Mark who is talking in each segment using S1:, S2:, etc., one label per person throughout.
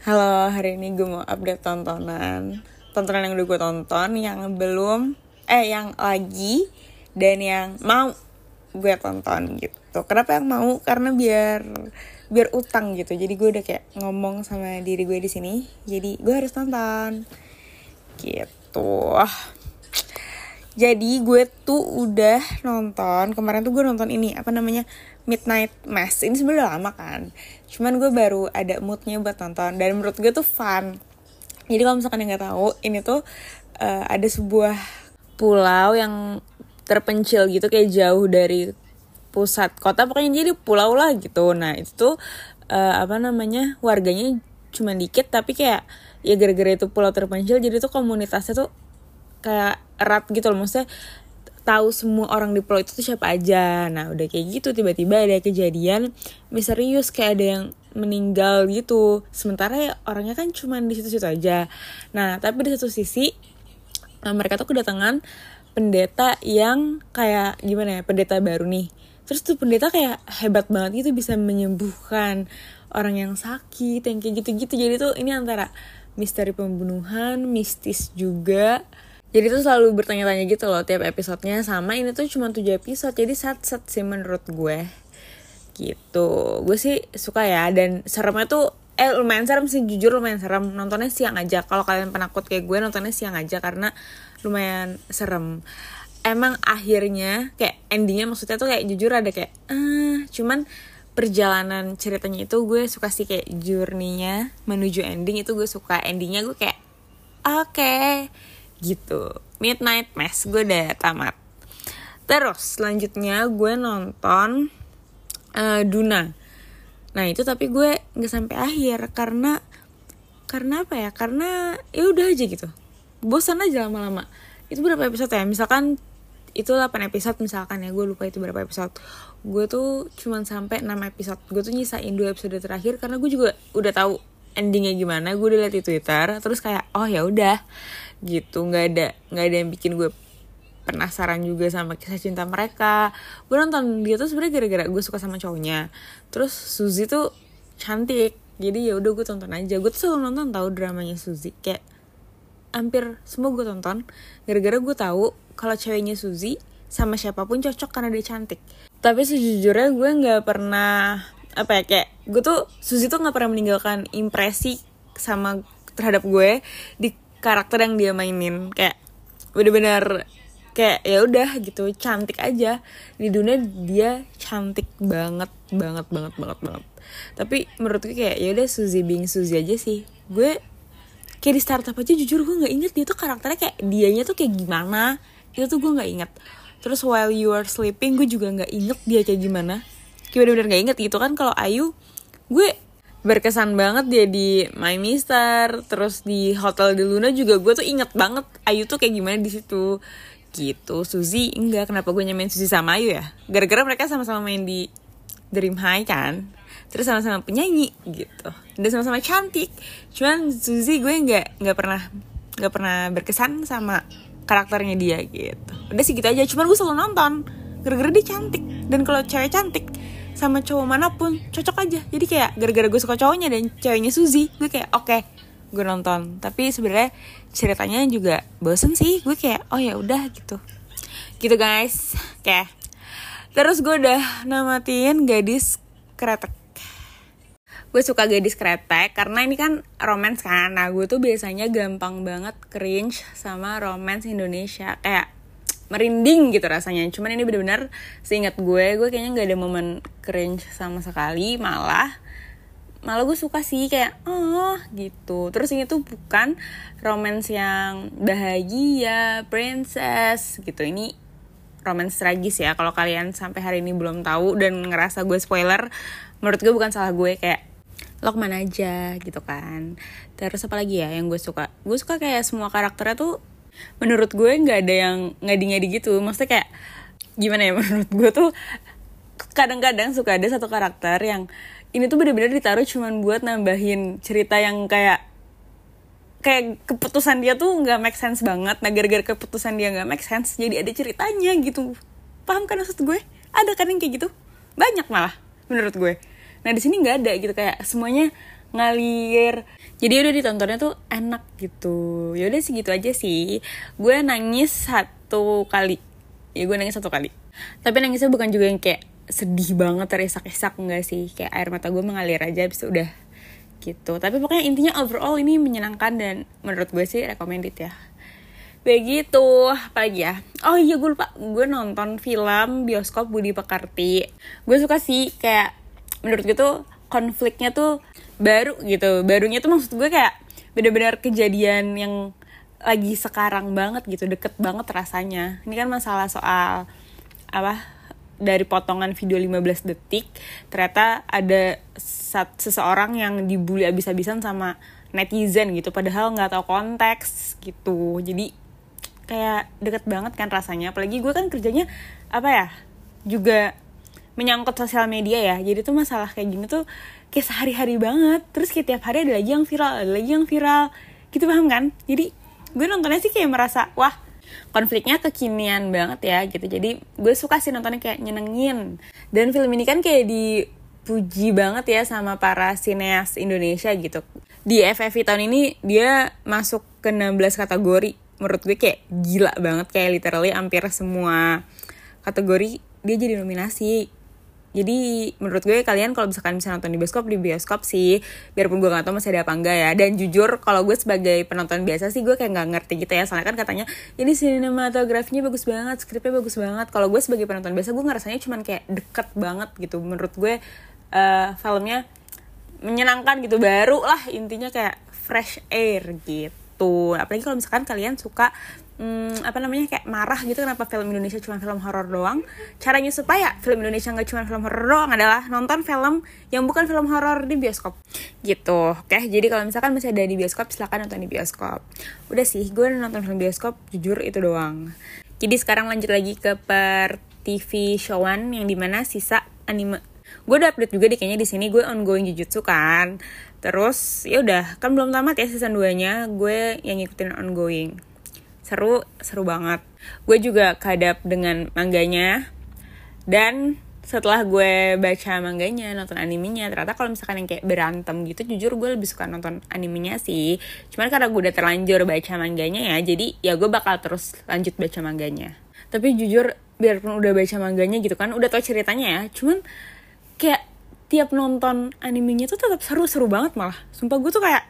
S1: Halo, hari ini gue mau update tontonan. Tontonan yang udah gue tonton, yang belum Eh, yang lagi Dan yang mau gue tonton gitu. Kenapa yang mau? Karena biar biar utang gitu. Jadi gue udah kayak ngomong sama diri gue di sini. Jadi gue harus tonton. Gitu jadi gue tuh udah nonton kemarin tuh gue nonton ini apa namanya Midnight Mass. Ini sebenarnya lama kan cuman gue baru ada moodnya buat nonton dan menurut gue tuh fun. Jadi kalau misalkan yang nggak tahu ini tuh uh, ada sebuah pulau yang terpencil gitu kayak jauh dari pusat kota pokoknya jadi pulau lah gitu. Nah itu tuh uh, apa namanya warganya cuma dikit tapi kayak ya gara-gara itu pulau terpencil jadi tuh komunitasnya tuh kayak erat gitu loh. Maksudnya tahu semua orang di pulau itu tuh siapa aja. Nah udah kayak gitu tiba-tiba ada kejadian misterius kayak ada yang meninggal gitu. Sementara ya orangnya kan cuma di situ-situ aja. Nah tapi di satu sisi nah, mereka tuh kedatangan pendeta yang kayak gimana ya pendeta baru nih. Terus tuh pendeta kayak hebat banget gitu bisa menyembuhkan orang yang sakit yang kayak gitu-gitu. Jadi tuh ini antara misteri pembunuhan mistis juga jadi tuh selalu bertanya-tanya gitu loh tiap episodenya. Sama ini tuh cuma tujuh episode jadi sat-sat sih menurut gue. Gitu. Gue sih suka ya dan seremnya tuh eh lumayan serem sih jujur lumayan serem. Nontonnya siang aja. Kalau kalian penakut kayak gue nontonnya siang aja karena lumayan serem. Emang akhirnya kayak endingnya maksudnya tuh kayak jujur ada kayak ah cuman perjalanan ceritanya itu gue suka sih kayak journey-nya menuju ending itu gue suka. Endingnya gue kayak oke. okay gitu. Midnight Mass gue udah tamat. Terus selanjutnya gue nonton uh, Duna. Nah itu tapi gue nggak sampai akhir karena karena apa ya? Karena ya udah aja gitu. Bosan aja lama-lama. Itu berapa episode ya? Misalkan itu 8 episode misalkan ya gue lupa itu berapa episode. Gue tuh cuman sampai 6 episode. Gue tuh nyisain dua episode terakhir karena gue juga udah tahu endingnya gimana. Gue udah liat di twitter terus kayak oh ya udah gitu. Nggak ada nggak ada yang bikin gue penasaran juga sama kisah cinta mereka. Gue nonton dia tuh sebenarnya gara-gara gue suka sama cowoknya. Terus Suzy tuh cantik. Jadi ya udah gue tonton aja. Gue tuh selalu nonton tahu dramanya Suzy. Kayak hampir semua gue tonton. Gara-gara gue tahu kalau ceweknya Suzy sama siapa pun cocok karena dia cantik. Tapi sejujurnya gue nggak pernah apa ya kayak gue tuh Suzy tuh nggak pernah meninggalkan impresi sama terhadap gue di karakter yang dia mainin. Kayak bener-bener kayak ya udah gitu cantik aja. Di dunia dia cantik banget banget banget banget banget. Tapi menurut gue kayak ya udah Suzy Bing Suzy aja sih. Gue kayak di startup aja jujur gue nggak inget dia tuh karakternya kayak dianya tuh kayak gimana. Itu tuh gue nggak inget terus while you are sleeping gue juga nggak inget dia kayak gimana. Kayak bener-bener gak inget gitu kan. Kalau Ayu gue berkesan banget dia di My Mister terus di Hotel di Luna juga gue tuh inget banget Ayu tuh kayak gimana di situ. Gitu. Suzy enggak kenapa gue nyamain Suzy sama Ayu ya? Gara-gara mereka sama-sama main di Dream High kan? Terus sama-sama penyanyi gitu. Dan sama-sama cantik. Cuman Suzy gue nggak nggak pernah nggak pernah berkesan sama karakternya dia gitu. Udah sih gitu aja. Cuman gue selalu nonton. Gara-gara dia cantik. Dan kalau cewek cantik sama cowok mana pun cocok aja. Jadi kayak gara-gara gue suka cowoknya dan ceweknya Suzy gue kayak oke okay, gue nonton. Tapi sebenarnya ceritanya juga bosen sih. Gue kayak oh ya udah gitu. Gitu guys. Kayak terus gue udah namatin gadis kretek. Gue suka gadis kretek karena ini kan romance kan. Nah gue tuh biasanya gampang banget cringe sama romance Indonesia. Kayak merinding gitu rasanya. Cuman ini bener-bener seingat gue gue kayaknya nggak ada momen cringe sama sekali. Malah malah gue suka sih kayak oh gitu. Terus ini tuh bukan romance yang bahagia princess gitu. Ini romance tragis ya kalau kalian sampai hari ini belum tahu dan ngerasa gue spoiler menurut gue bukan salah gue kayak lo ke mana aja? gitu kan. Terus apa lagi ya yang gue suka? Gue suka kayak semua karakternya tuh menurut gue nggak ada yang ngadi-ngadi gitu. Maksudnya kayak gimana ya menurut gue tuh kadang-kadang suka ada satu karakter yang ini tuh bener-bener ditaruh cuman buat nambahin cerita yang kayak kayak keputusan dia tuh nggak make sense banget. Nah gara-gara keputusan dia nggak make sense jadi ada ceritanya gitu. Paham kan maksud gue? Ada kan yang kayak gitu? Banyak malah menurut gue. Nah di sini nggak ada gitu. Kayak semuanya ngalir. Jadi udah ditontonnya tuh enak gitu. Ya udah sih gitu aja sih. Gue nangis satu kali. Ya gue nangis satu kali. Tapi nangisnya bukan juga yang kayak sedih banget terisak-isak enggak sih. Kayak air mata gue mengalir aja bisa udah gitu. Tapi pokoknya intinya overall ini menyenangkan dan menurut gue sih recommended ya. Begitu. Apa lagi ya? Oh iya gue lupa. Gue nonton film bioskop Budi Pekarti gue suka sih kayak menurut gue tuh konfliknya tuh baru gitu. Barunya tuh maksud gue kayak bener-bener kejadian yang lagi sekarang banget gitu deket banget rasanya. Ini kan masalah soal apa dari potongan video 15 detik ternyata ada seseorang yang dibully abis-abisan sama netizen gitu padahal nggak tahu konteks gitu. Jadi kayak deket banget kan rasanya. Apalagi gue kan kerjanya apa ya juga menyangkut sosial media ya. Jadi tuh masalah kayak gini tuh kayak sehari-hari banget. Terus kayak tiap hari ada lagi yang viral ada lagi yang viral. Gitu paham kan? Jadi gue nontonnya sih kayak merasa wah konfliknya kekinian banget ya gitu. Jadi gue suka sih nontonnya kayak nyenengin. Dan film ini kan kayak dipuji banget ya sama para sineas Indonesia gitu. Di FFI tahun ini dia masuk ke 16 kategori. Menurut gue kayak gila banget. Kayak literally hampir semua kategori dia jadi nominasi jadi menurut gue kalian kalau misalkan bisa nonton di bioskop di bioskop sih. Biarpun gue gak tau masih ada apa enggak ya. Dan jujur kalau gue sebagai penonton biasa sih gue kayak nggak ngerti gitu ya. Soalnya kan katanya ini sinematografinya bagus banget skripnya bagus banget. Kalau gue sebagai penonton biasa gue ngerasanya cuman kayak deket banget gitu. Menurut gue uh, filmnya menyenangkan gitu. Baru lah intinya kayak fresh air gitu apalagi kalau misalkan kalian suka hmm, apa namanya kayak marah gitu kenapa film Indonesia cuma film horor doang? Caranya supaya film Indonesia nggak cuma film horor doang adalah nonton film yang bukan film horor di bioskop. Gitu. Oke jadi kalau misalkan masih ada di bioskop silahkan nonton di bioskop. Udah sih gue nonton film bioskop jujur itu doang. Jadi sekarang lanjut lagi ke per TV showan yang di mana sisa anime gue udah update juga di kayaknya di sini gue ongoing Jujutsu kan. Terus ya udah kan belum tamat ya season 2 nya gue yang ngikutin ongoing. Seru seru banget. Gue juga kadap dengan mangganya. Dan setelah gue baca mangganya nonton animenya ternyata kalau misalkan yang kayak berantem gitu jujur gue lebih suka nonton animenya sih. Cuman karena gue udah terlanjur baca mangganya ya jadi ya gue bakal terus lanjut baca mangganya. Tapi jujur biarpun udah baca mangganya gitu kan udah tau ceritanya ya. Cuman kayak tiap nonton animenya tuh tetap seru-seru banget malah. Sumpah gue tuh kayak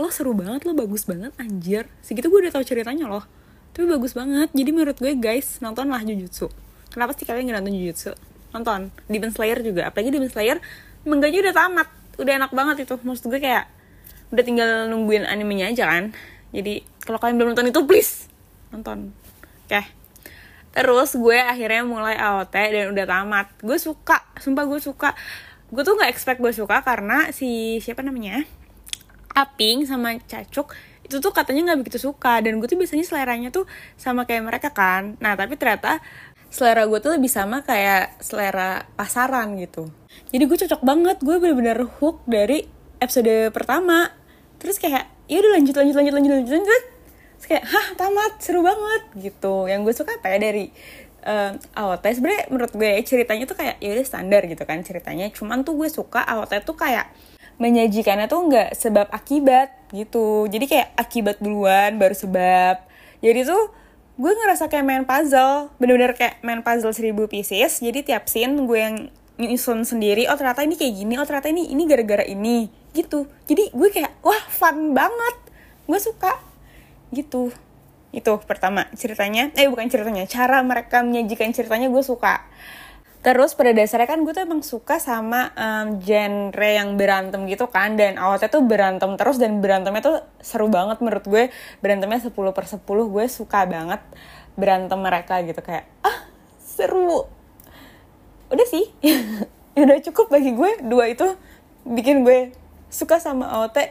S1: lo seru banget lo bagus banget anjir. Segitu gue udah tahu ceritanya loh. Tapi bagus banget. Jadi menurut gue guys nontonlah Jujutsu. Kenapa sih kalian nggak nonton Jujutsu? Nonton. Demon Slayer juga. Apalagi Demon Slayer mengganya udah tamat. Udah enak banget itu. Maksud gue kayak udah tinggal nungguin animenya aja kan. Jadi kalau kalian belum nonton itu please nonton. Oke. okay. Terus gue akhirnya mulai AOT dan udah tamat. Gue suka sumpah gue suka. Gue tuh nggak expect gue suka karena si siapa namanya? Aping sama Cacuk itu tuh katanya nggak begitu suka dan gue tuh biasanya seleranya tuh sama kayak mereka kan. Nah tapi ternyata selera gue tuh lebih sama kayak selera pasaran gitu. Jadi gue cocok banget gue bener-bener hook dari episode pertama. Terus kayak ya udah lanjut lanjut lanjut lanjut lanjut lanjut terus kayak hah tamat seru banget gitu. Yang gue suka apa ya dari uh, AOT sebenarnya menurut gue ceritanya tuh kayak ya udah standar gitu kan ceritanya. Cuman tuh gue suka AOT tuh kayak menyajikannya tuh nggak sebab akibat gitu. Jadi kayak akibat duluan baru sebab. Jadi tuh gue ngerasa kayak main puzzle bener-bener kayak main puzzle seribu pieces. Jadi tiap scene gue yang nyusun sendiri oh ternyata ini kayak gini oh ternyata ini ini gara-gara ini gitu. Jadi gue kayak wah fun banget. Gue suka gitu. Itu pertama ceritanya. Eh bukan ceritanya. Cara mereka menyajikan ceritanya gue suka. Terus pada dasarnya kan gue tuh emang suka sama um, genre yang berantem gitu kan. Dan awalnya tuh berantem terus dan berantemnya tuh seru banget menurut gue. Berantemnya 10 per 10 gue suka banget berantem mereka gitu. Kayak Ah seru. Udah sih. Udah cukup bagi gue. Dua itu bikin gue suka sama AOT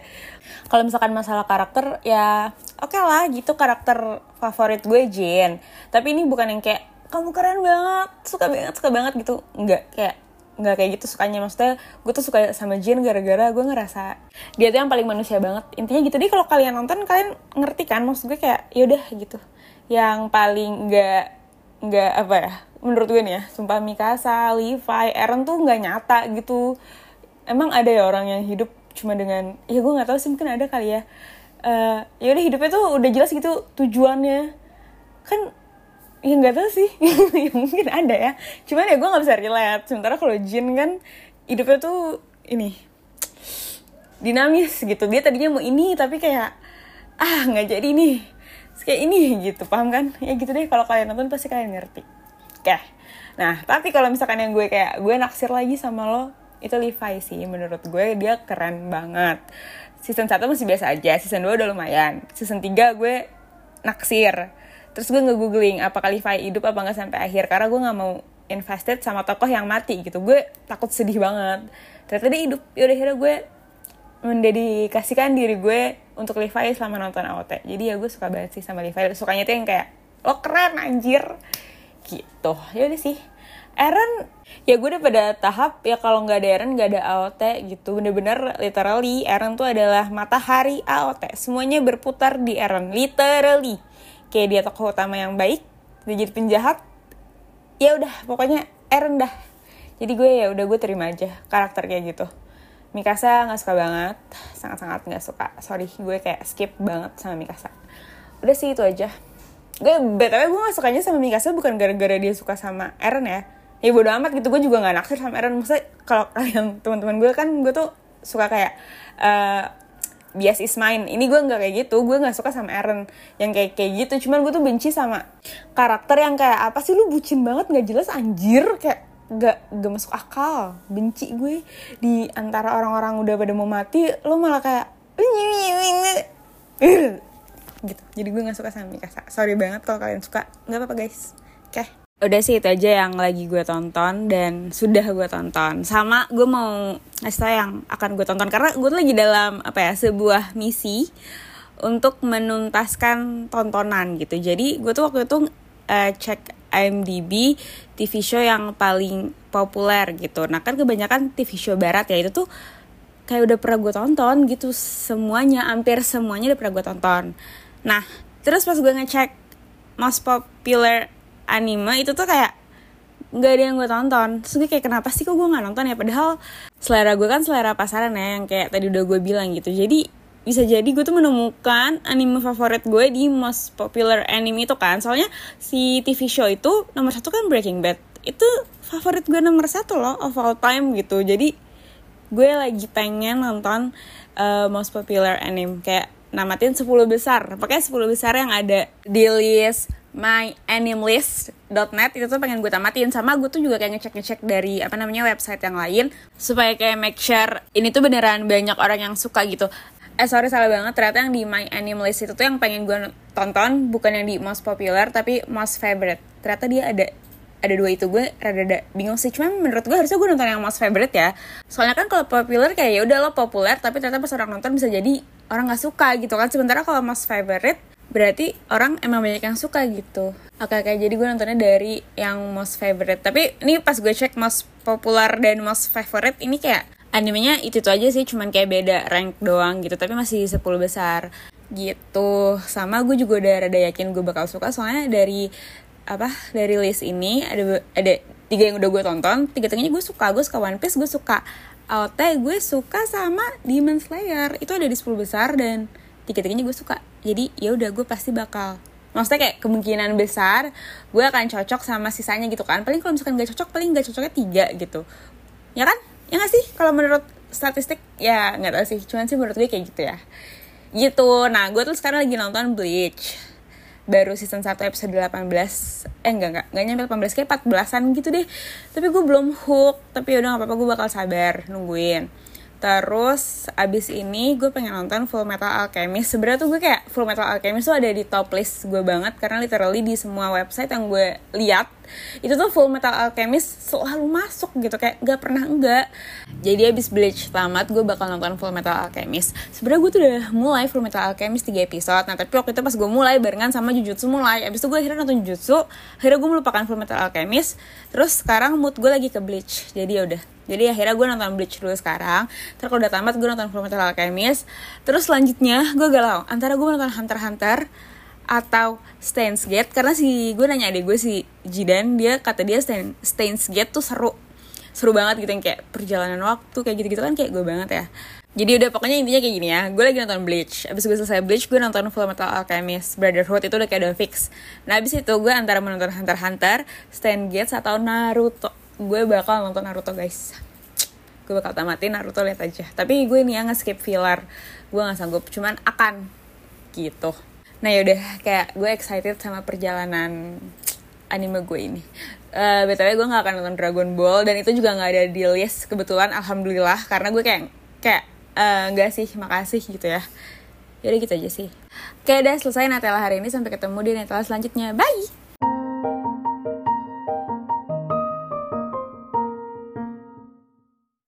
S1: kalau misalkan masalah karakter ya oke okay lah gitu karakter favorit gue Jin. Tapi ini bukan yang kayak kamu keren banget suka banget suka banget gitu. Nggak kayak nggak kayak gitu sukanya. Maksudnya gue tuh suka sama Jin gara-gara gue ngerasa dia tuh yang paling manusia banget. Intinya gitu. Deh kalau kalian nonton kalian ngerti kan? Maksud gue kayak yaudah gitu. Yang paling nggak nggak apa ya menurut gue nih ya sumpah Mikasa, Levi, Eren tuh nggak nyata gitu. Emang ada ya orang yang hidup cuma dengan ya gue nggak tahu sih mungkin ada kali ya uh, ya udah hidupnya tuh udah jelas gitu tujuannya. Kan ya nggak tahu sih. Ya mungkin ada ya. Cuman ya gue nggak bisa relate. Sementara kalau Jin kan hidupnya tuh ini dinamis gitu. Dia tadinya mau ini tapi kayak ah nggak jadi nih. Kayak ini gitu paham kan? Ya gitu deh kalau kalian nonton pasti kalian ngerti. Oke. Nah tapi kalau misalkan yang gue kayak gue naksir lagi sama lo itu Levi sih menurut gue. Dia keren banget season 1 masih biasa aja season 2 udah lumayan. Season 3 gue naksir. Terus gue nge-googling apakah Levi hidup apa nggak sampai akhir karena gue nggak mau invested sama tokoh yang mati gitu. Gue takut sedih banget. Ternyata dia hidup. Yaudah akhirnya gue mendedikasikan diri gue untuk Levi selama nonton AOT jadi ya gue suka banget sih sama Levi. Sukanya tuh yang kayak lo keren anjir. Gitu. Ya udah sih Aaron ya gue udah pada tahap ya kalau nggak ada Aaron nggak ada AOT gitu. Bener-bener literally Aaron tuh adalah matahari AOT semuanya berputar di Aaron literally. Kayak dia tokoh utama yang baik dia jadi penjahat ya udah pokoknya Aaron dah. Jadi gue ya udah gue terima aja karakter kayak gitu. Mikasa nggak suka banget sangat-sangat nggak suka. Sorry gue kayak skip banget sama Mikasa. Udah sih itu aja. Gue btw gue gak sukanya sama Mikasa bukan gara-gara dia suka sama Eren ya ya bodo amat gitu gue juga nggak naksir sama Eren maksudnya kalau kalian teman-teman gue kan gue tuh suka kayak uh, bias is mine. Ini gue nggak kayak gitu gue nggak suka sama Eren yang kayak kayak gitu. Cuman gue tuh benci sama karakter yang kayak apa sih lu bucin banget nggak jelas anjir. Kayak gak gak masuk akal. Benci gue di antara orang-orang udah pada mau mati lo malah kayak gitu. Jadi gue nggak suka sama Mikasa sorry banget kalau kalian suka. Nggak apa-apa guys. Oke. okay. Udah sih itu aja yang lagi gue tonton dan sudah gue tonton. Sama gue mau ngasih yang akan gue tonton karena gue tuh lagi dalam apa ya sebuah misi untuk menuntaskan tontonan gitu. Jadi gue tuh waktu itu uh, cek IMDb TV show yang paling populer gitu. Nah kan kebanyakan TV show barat ya itu tuh kayak udah pernah gue tonton gitu. Semuanya hampir semuanya udah pernah gue tonton. Nah, terus pas gue ngecek most popular anime itu tuh kayak nggak ada yang gue tonton. Terus gue kayak kenapa sih kok gue nggak nonton ya? Padahal selera gue kan selera pasaran ya yang kayak tadi udah gue bilang gitu. Jadi bisa jadi gue tuh menemukan anime favorit gue di most popular anime itu kan. Soalnya si TV show itu nomor satu kan Breaking Bad. Itu favorit gue nomor satu loh of all time gitu. Jadi gue lagi pengen nonton uh, most popular anime. Kayak namatin 10 besar. Pakai 10 besar yang ada di list myanimelist.net itu tuh pengen gue tamatin. Sama gue tuh juga kayak ngecek-ngecek dari apa namanya website yang lain supaya kayak make sure ini tuh beneran banyak orang yang suka gitu. Eh sorry salah banget. Ternyata yang di my animalist itu tuh yang pengen gue tonton bukan yang di most popular tapi most favorite. Ternyata dia ada ada dua itu gue rada-rada bingung sih. Cuman menurut gue harusnya gue nonton yang most favorite ya. Soalnya kan kalau populer kayak ya udah lo populer tapi ternyata pas orang nonton bisa jadi orang nggak suka gitu kan. Sementara kalau most favorite berarti orang emang banyak yang suka gitu. Oke kayak jadi gue nontonnya dari yang most favorite. Tapi ini pas gue cek most populer dan most favorite ini kayak animenya itu tuh aja sih. Cuman kayak beda rank doang gitu tapi masih 10 besar gitu. Sama gue juga udah rada yakin gue bakal suka. Soalnya dari apa dari list ini ada ada tiga yang udah gue tonton. Tiga tiganya gue suka. Gue suka One Piece gue suka AOT gue suka sama Demon Slayer. Itu ada di 10 besar dan tiga tiganya gue suka. Jadi ya udah gue pasti bakal maksudnya kayak kemungkinan besar gue akan cocok sama sisanya gitu kan. Paling kalau misalkan gak cocok paling gak cocoknya tiga gitu. Ya kan? Ya gak sih? Kalau menurut statistik ya nggak tahu sih. Cuman sih menurut gue kayak gitu ya. Gitu. Nah gue tuh sekarang lagi nonton Bleach baru season 1 episode 18 eh enggak enggak. Enggak nyampe 18 kayak 14an gitu deh. Tapi gue belum hook tapi udah gak apa-apa. Gue bakal sabar nungguin Terus abis ini gue pengen nonton Full Metal Alchemist. Sebenernya tuh gue kayak Full Metal Alchemist tuh ada di top list gue banget karena literally di semua website yang gue lihat itu tuh Full Metal Alchemist selalu masuk gitu kayak gak pernah enggak. Jadi abis Bleach tamat gue bakal nonton Full Metal Alchemist. Sebenernya gue tuh udah mulai Full Metal Alchemist 3 episode. Nah tapi waktu itu pas gue mulai barengan sama Jujutsu mulai. Abis itu gue akhirnya nonton Jujutsu. Akhirnya gue melupakan Full Metal Alchemist. Terus sekarang mood gue lagi ke Bleach. Jadi ya udah jadi akhirnya gue nonton Bleach dulu sekarang. Terus kalau udah tamat gue nonton Fullmetal Alchemist. Terus selanjutnya gue galau. Antara gue nonton Hunter x Hunter atau Steins Gate karena si gue nanya adik gue si Jidan dia kata dia Stein, Steins Gate tuh seru. Seru banget gitu yang kayak perjalanan waktu kayak gitu-gitu kan kayak gue banget ya. Jadi udah pokoknya intinya kayak gini ya. Gue lagi nonton Bleach. Abis gue selesai Bleach gue nonton Full Metal Alchemist. Brotherhood itu udah kayak udah fix. Nah abis itu gue antara menonton Hunter x Hunter Stand Gates atau Naruto gue bakal nonton Naruto guys. Gue bakal tamatin Naruto lihat aja. Tapi gue nih ya nge-skip filler. Gue nggak sanggup cuman akan. Gitu. Nah yaudah. Kayak gue excited sama perjalanan anime gue ini. Uh, btw gue nggak akan nonton Dragon Ball dan itu juga nggak ada di list kebetulan alhamdulillah. Karena gue kayak kayak uh, nggak sih makasih gitu ya. Jadi gitu aja sih. Oke udah selesai Natella hari ini. Sampai ketemu di Natella selanjutnya. Bye